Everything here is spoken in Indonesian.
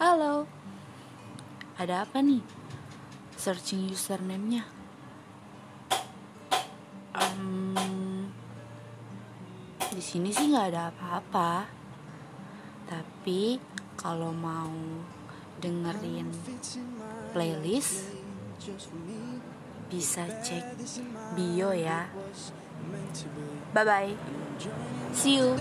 Halo. Ada apa nih? Searching username-nya. Um, di sini sih nggak ada apa-apa. Tapi kalau mau dengerin playlist bisa cek bio ya. Bye bye. See you.